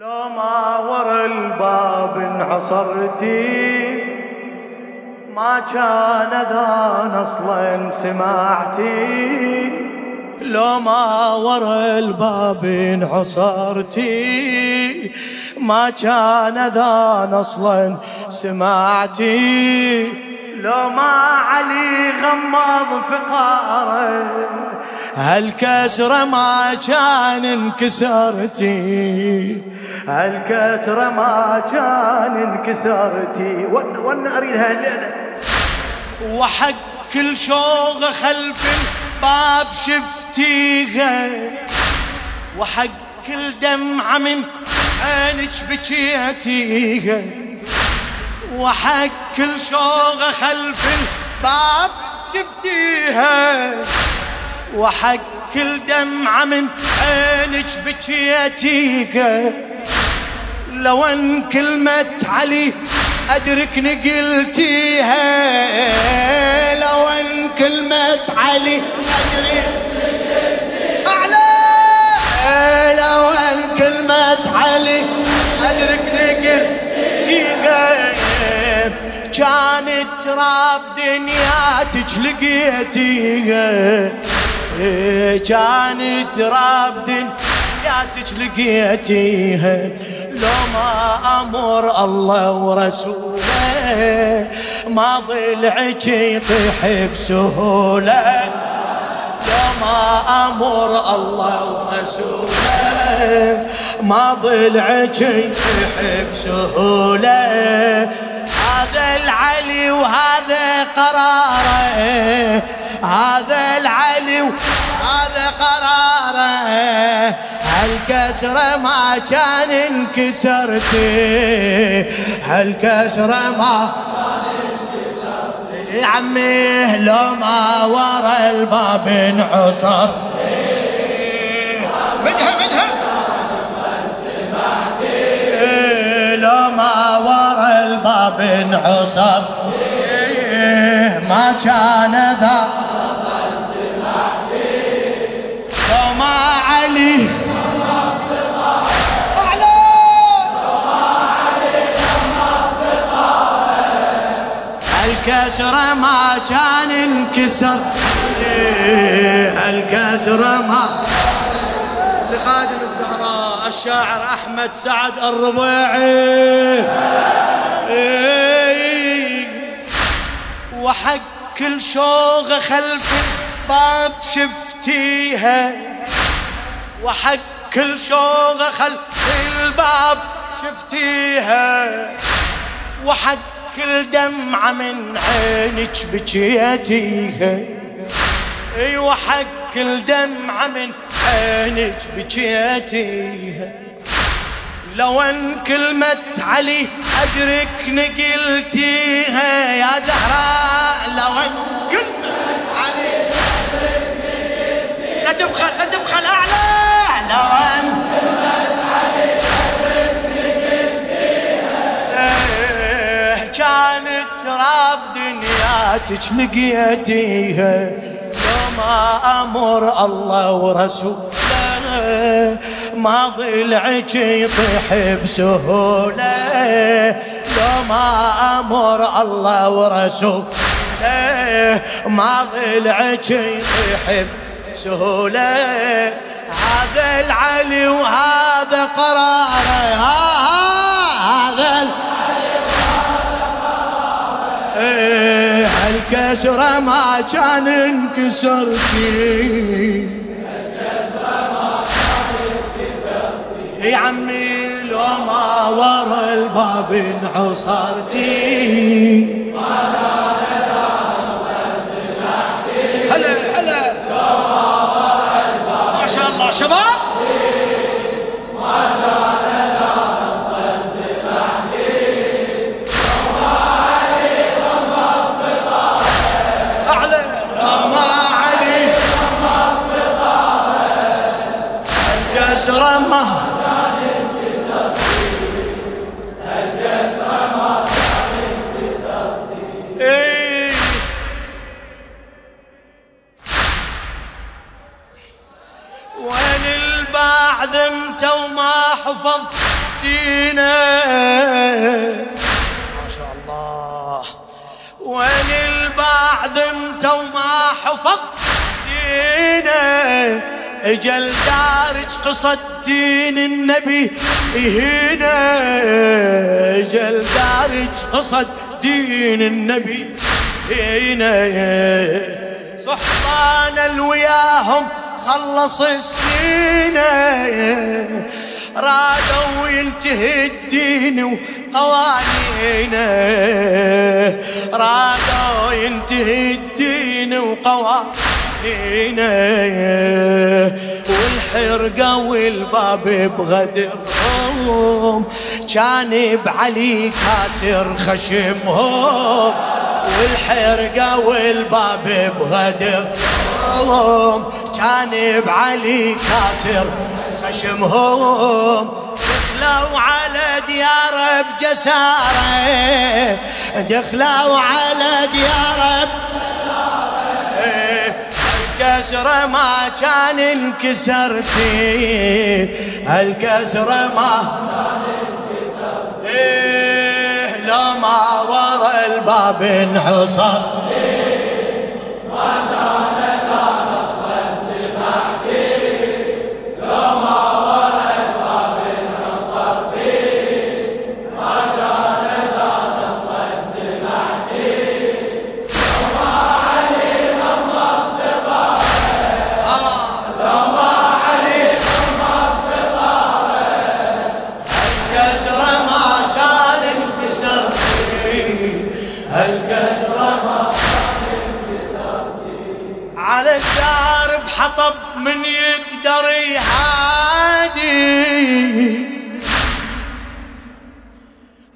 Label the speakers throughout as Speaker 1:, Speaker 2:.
Speaker 1: لو ما ورا الباب انعصرتي ما كان اذان أصلا سمعتي. لو ما ورا الباب انعصرتي ما كان اذان أصلا سمعتي. لو ما علي فقاره هالكسرة ما كان انكسرتي؟ هالكسرة ما كان انكسرتي؟ ون ون أريد هاي الليلة. وحق كل شوغة خلف الباب شفتيها. وحق كل دمعة من عينك بكيتيها. وحق كل شوغة خلف الباب شفتيها. وحق كل دمعة من عينك بكيتيها لو أن كلمة علي ادركني قلتيها. لو أن كلمة علي ادرك أعلى. لو أن كلمة علي ادركني قلتيها. كانت تراب دنياتك لقيتيها كانت تراب دنياتك لقيتيها لو ما أمر الله ورسوله ما ضلعك يطيح بسهولة. لو ما أمر الله ورسوله ما ضلعك يطيح بسهولة. هذا العلي وهذا قراره هذا العلي وهذا قراره. هالكسرة ما كان انكسرتي هالكسرة ما يا عمي لو ما ورا الباب انعصر مدها مدها لو ما ورا الباب انعصر ما كان ذا. لو ما علي. الكسرة ما كان انكسر. الكسرة ما. لخادم الزهراء الشاعر أحمد سعد الربيعي. وحق كل شوغة خلف الباب شفتيها. وحق كل شوغة خلف الباب شفتيها. وحق كل دمعة من عينك بكيتيها اي وحق كل دمعة من عينك بكيتيها لو أن كلمة علي ادركني قلتيها يا زهراء لو أن كلمة علي لا تبخل لا تبخل أعلى لو أن إيه، كانت تراب دنياتك لقيتيها لو ما أمر الله ورسوله. ما ضلعك يطيح بسهولة. لو ما أمر الله ورسوله ما ضلعك يطيح بسهولة. هذا العلي وهذا قراره. ها ها هذا إيه الكسرة ما كان انكسرتي. يا عمي لو ما ورا الباب انعصرتي هلا هلا. ما شاء الله شباب. أعلى أجل دارج قصد دين النبي. هنا أجل دارج قصد دين النبي. هنا صحبان الوياهم خلص سنينه. رادوا ينتهي الدين وقوانينه. رادوا ينتهي الدين وقوانينه. والحرقة والباب بغدرهم كان بعلي كاسر خشمهم. والحرقة والباب بغدرهم كان بعلي كاسر خشمهم. دخلوا على ديار بجسارة. دخلوا على ديار الكسرة ما كان انكسرتي. الكسرة ما إيه لو ما ورا الباب انحصر. ما حطب من يقدر يهادي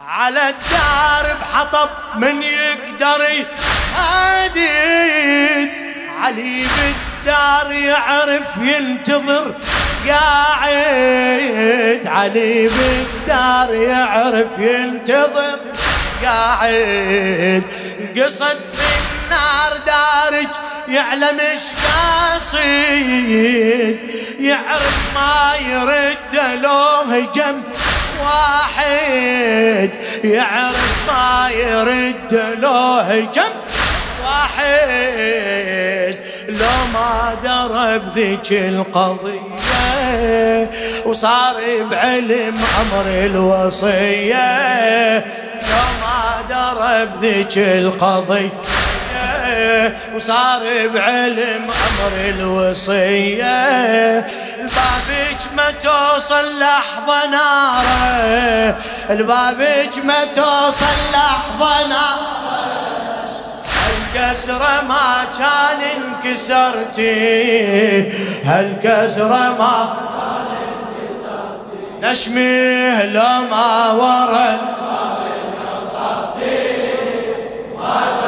Speaker 1: على الدار بحطب من يقدر يهادي علي بالدار يعرف ينتظر قاعد. علي بالدار يعرف ينتظر قاعد. قصد بالنار دارج يعلم إيش قاصد. يعرف ما يرد لو هجم واحد. يعرف ما يرد لو هجم واحد. لو ما درب ذيك القضية وصار بعلم أمر الوصية. ما درب ذيك القضية وصار بعلم أمر الوصية. البابك ما توصل لحظة نارة البابك ما توصل لحظة نارة. هالكسرة ما كان انكسرتي هالكسرة ما نشمي لو ما ورد. Master.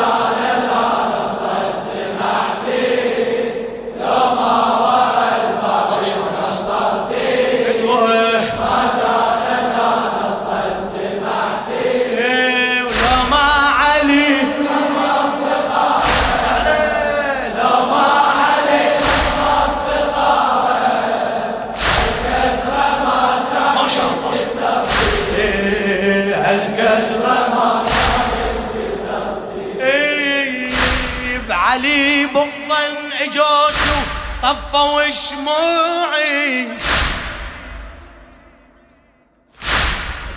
Speaker 1: طفوا شموعي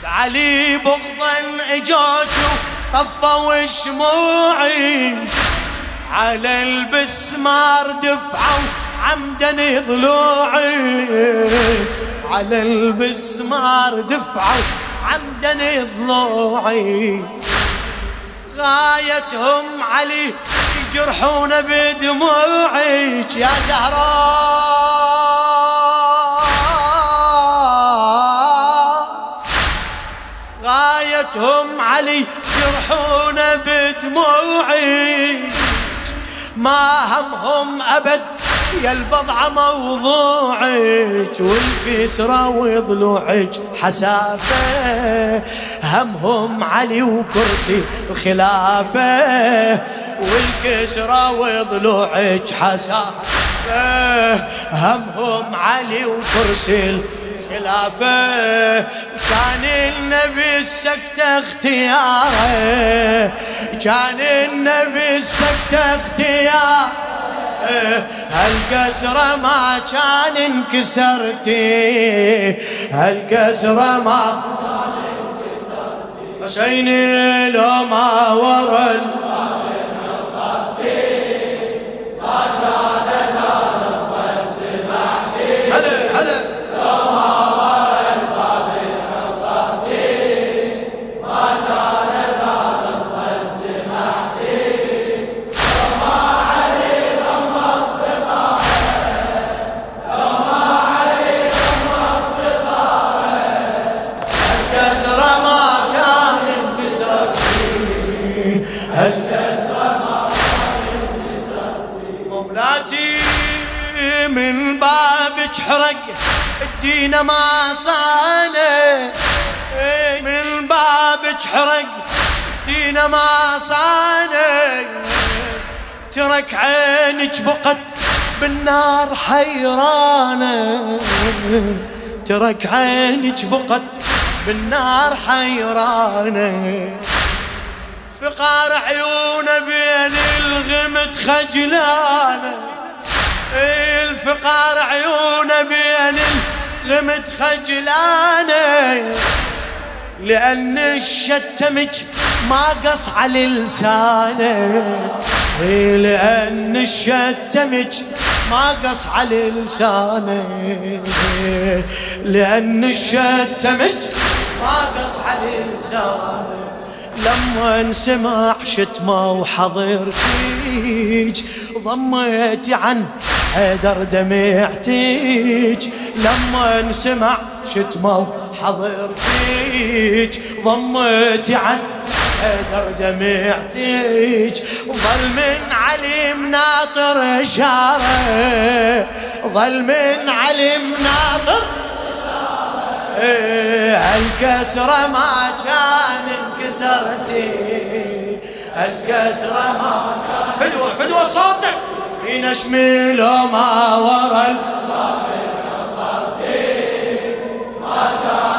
Speaker 1: بعلي بغضا اجوت طفوا شموعي على البسمار دفعوا عمدا ضلوعي على البسمار دفعوا عمدا ضلوعي غايتهم علي يجرحون بدموعك يا زهراء. غايتهم علي يجرحون بدموعك. ما همهم أبد يا البضعة موضوعك. والكسرة وضلوعك حسافة. همهم علي وكرسي الخلافة. والكسرة وضلوعك حسافة همهم علي وكرسي خلافه كان النبي السكتة اختياره. كان النبي السكتة اختياره. هالكسرة ما كان انكسرتي. هالكسرة ما حسيني لو ما ورد. الدين ترك عينك بقت بالنار حيرانة. ترك عينك بقت بالنار حيرانة. فقار عيونه بين الغمت خجلانه الفقار عيونه بين غمت خجلانه لأن الشتمك ما قص على لسانه. لأن الشتمك ما قص على لسانه. لأن الشتمك ما قص على لسانه. لما انسمع شتمه وحضر فيك ضميتي عن حيدر دمعتيك لما انسمع شتمه وحضر فيك ضميتي عن حيدر دمعتيك ظل من علي مناطر اشاره ظل من علي مناطر الكسرة ما كان انكسرتي الكسرة ما كان فدوة فدوة صوتك ينشمل ما ورا Azam.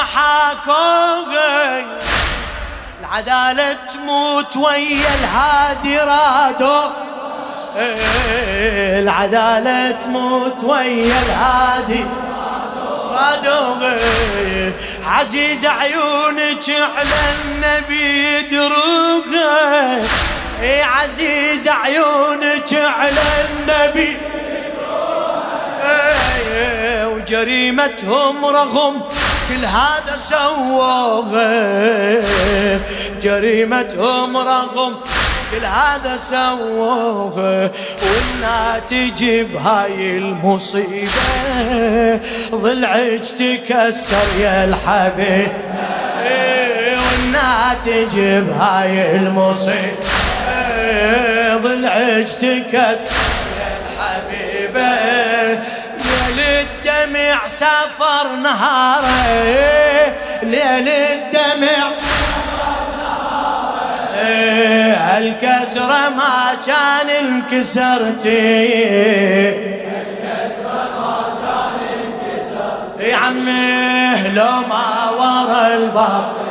Speaker 1: حاكوغة العدالة تموت ويا الهادي رادو. العدالة تموت ويا الهادي رادوغي عزيز عيونك على النبي دروغه إي عزيز عيونك على النبي. وجريمتهم رغم. كل هذا سووه جريمتهم رغم كل هذا سووه والناتج بهاي المصيبة. ضلعك تكسر يا الحبيب. والناتج بهاي المصيبة. ضلعك تكسر يا الحبيبة الدمع سافر نهاره ليل الدمع. الكسرة ما كان انكسرتي الكسرة ما كان انكسرتي يا عمي لو ما ورا الباب.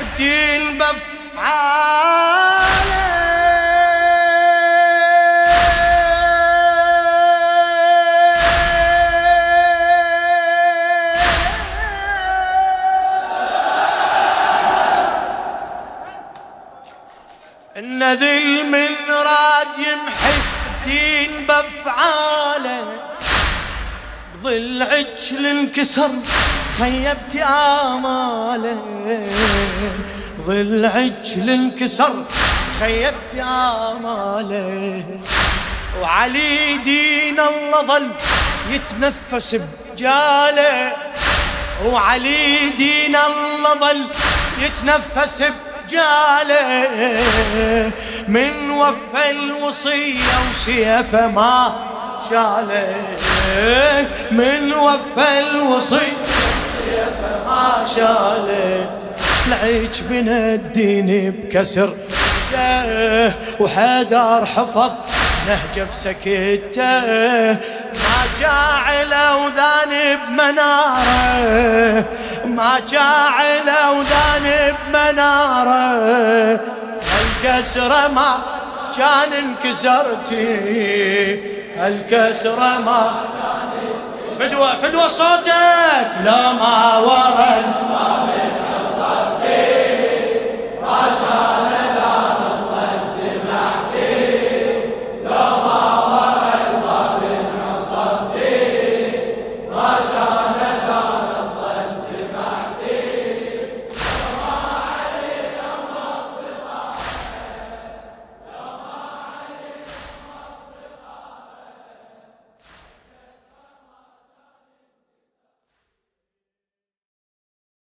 Speaker 1: الدين بفعاله إن ذل من راد يمحي الدين بافعاله عجل انكسر. خيبت اماله ظل عجل انكسر. خيبت اماله وعلي دين الله ظل يتنفس بجاله. وعلي دين الله ظل يتنفس بجاله. من وفى الوصية وسيفه ما شاله. من وفى الوصية ما شاله. العيش بن الدين بكسر. وحدار حفظ. نهجه بسكته ما جاعل أوذان بمناره. ما جاعل أوذان بمناره. الكسرة ما كان انكسرتي. الكسرة ما فدوة فدوة صوتك. لا ما